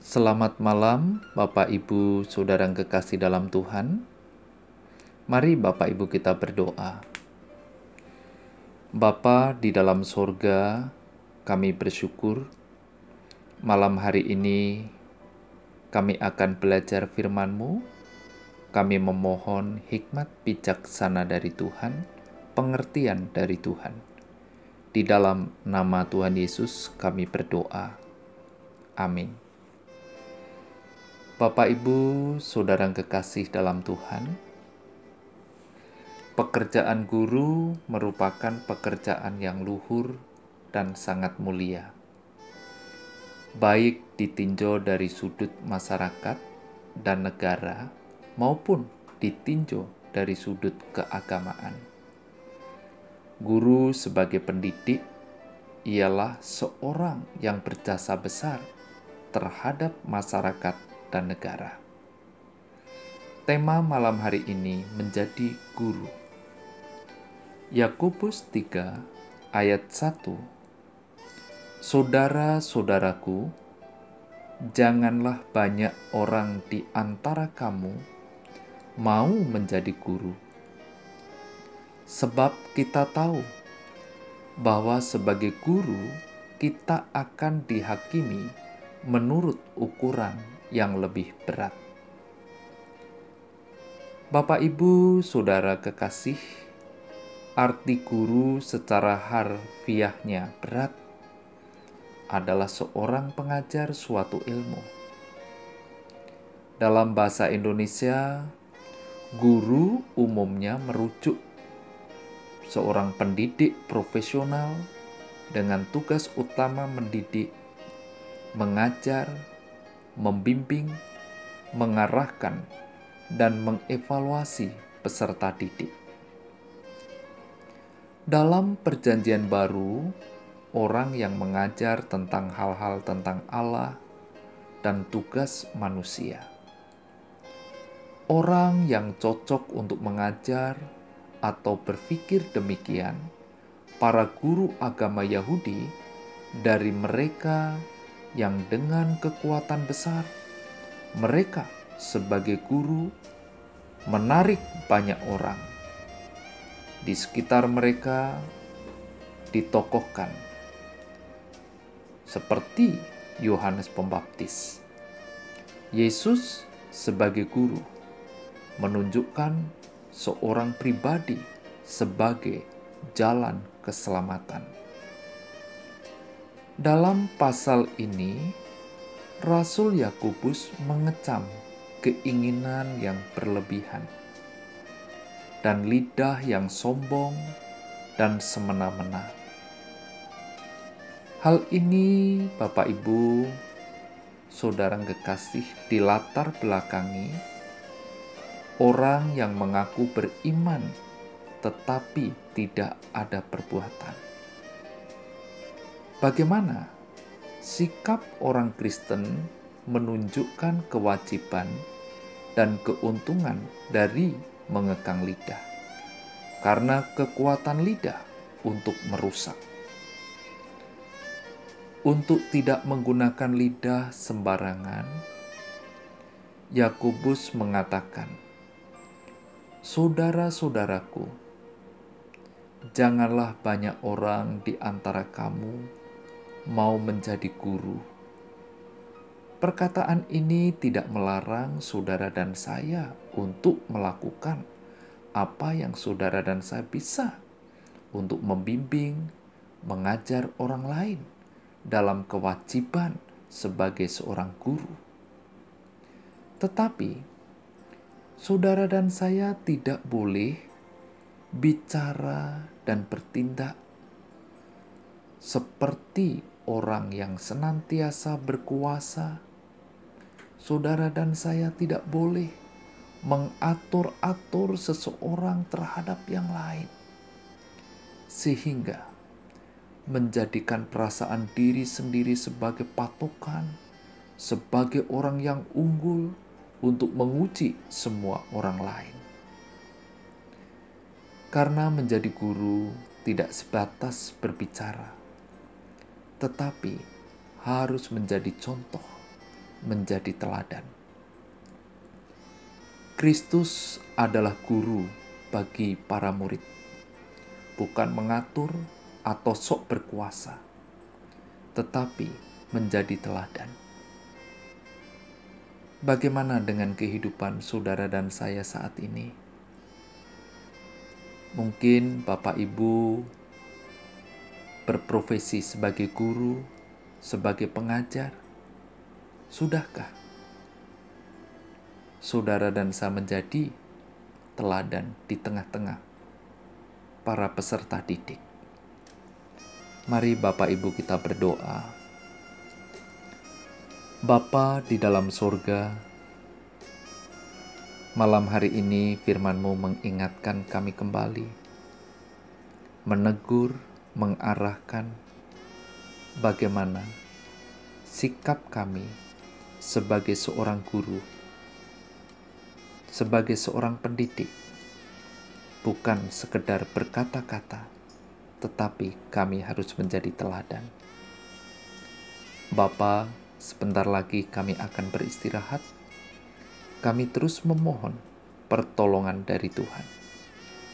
Selamat malam, Bapak, Ibu, saudara yang kekasih dalam Tuhan. Mari, Bapak, Ibu, kita berdoa. Bapa di dalam sorga, kami bersyukur malam hari ini kami akan belajar firman-Mu. Kami memohon hikmat bijaksana dari Tuhan, pengertian dari Tuhan. Di dalam nama Tuhan Yesus kami berdoa. Amin. Bapak, Ibu, saudara kekasih dalam Tuhan, pekerjaan guru merupakan pekerjaan yang luhur dan sangat mulia, baik ditinjau dari sudut masyarakat dan negara maupun ditinjau dari sudut keagamaan. Guru sebagai pendidik ialah seorang yang berjasa besar terhadap masyarakat dan negara. Tema malam hari ini menjadi guru. Yakobus 3 ayat 1 Saudara-saudaraku, janganlah banyak orang di antara kamu mau menjadi guru. Sebab kita tahu bahwa sebagai guru kita akan dihakimi menurut ukuran yang lebih berat. Bapak, ibu, saudara kekasih, arti guru secara harfiahnya berat adalah seorang pengajar suatu ilmu. Dalam bahasa Indonesia, guru umumnya merujuk seorang pendidik profesional dengan tugas utama mendidik, mengajar, membimbing, mengarahkan, dan mengevaluasi peserta didik. Dalam Perjanjian Baru, orang yang mengajar tentang hal-hal tentang Allah dan tugas manusia. Orang yang cocok untuk mengajar atau berpikir demikian, para guru agama Yahudi dari mereka yang dengan kekuatan besar mereka sebagai guru menarik banyak orang. Di sekitar mereka ditokohkan seperti Yohanes Pembaptis. Yesus sebagai guru menunjukkan seorang pribadi sebagai jalan keselamatan. Dalam pasal ini, Rasul Yakobus mengecam keinginan yang berlebihan dan lidah yang sombong dan semena-mena. Hal ini, Bapak Ibu, saudara kekasih, dilatar belakangi orang yang mengaku beriman tetapi tidak ada perbuatan. Bagaimana sikap orang Kristen menunjukkan kewajiban dan keuntungan dari mengekang lidah, karena kekuatan lidah untuk merusak. Untuk tidak menggunakan lidah sembarangan, Yakobus mengatakan, "Saudara-saudaraku, janganlah banyak orang di antara kamu mau menjadi guru. Perkataan ini tidak melarang saudara dan saya untuk melakukan apa yang saudara dan saya bisa untuk membimbing, mengajar orang lain dalam kewajiban sebagai seorang guru. Tetapi saudara dan saya tidak boleh bicara dan bertindak seperti orang yang senantiasa berkuasa, saudara dan saya tidak boleh mengatur-atur seseorang terhadap yang lain, sehingga menjadikan perasaan diri sendiri sebagai patokan, sebagai orang yang unggul untuk menguji semua orang lain. Karena menjadi guru tidak sebatas berbicara, tetapi harus menjadi contoh menjadi teladan. Kristus adalah guru bagi para murid, bukan mengatur atau sok berkuasa, tetapi menjadi teladan. Bagaimana dengan kehidupan saudara dan saya saat ini? Mungkin Bapak Ibu berprofesi sebagai guru, sebagai pengajar. Sudahkah saudara dan saya menjadi teladan di tengah-tengah para peserta didik? Mari Bapak Ibu kita berdoa. Bapa di dalam surga, malam hari ini firman-Mu mengingatkan kami kembali, menegur, mengarahkan bagaimana sikap kami sebagai seorang guru, sebagai seorang pendidik, bukan sekedar berkata-kata, tetapi kami harus menjadi teladan. Bapa, sebentar lagi kami akan beristirahat. Kami terus memohon pertolongan dari Tuhan.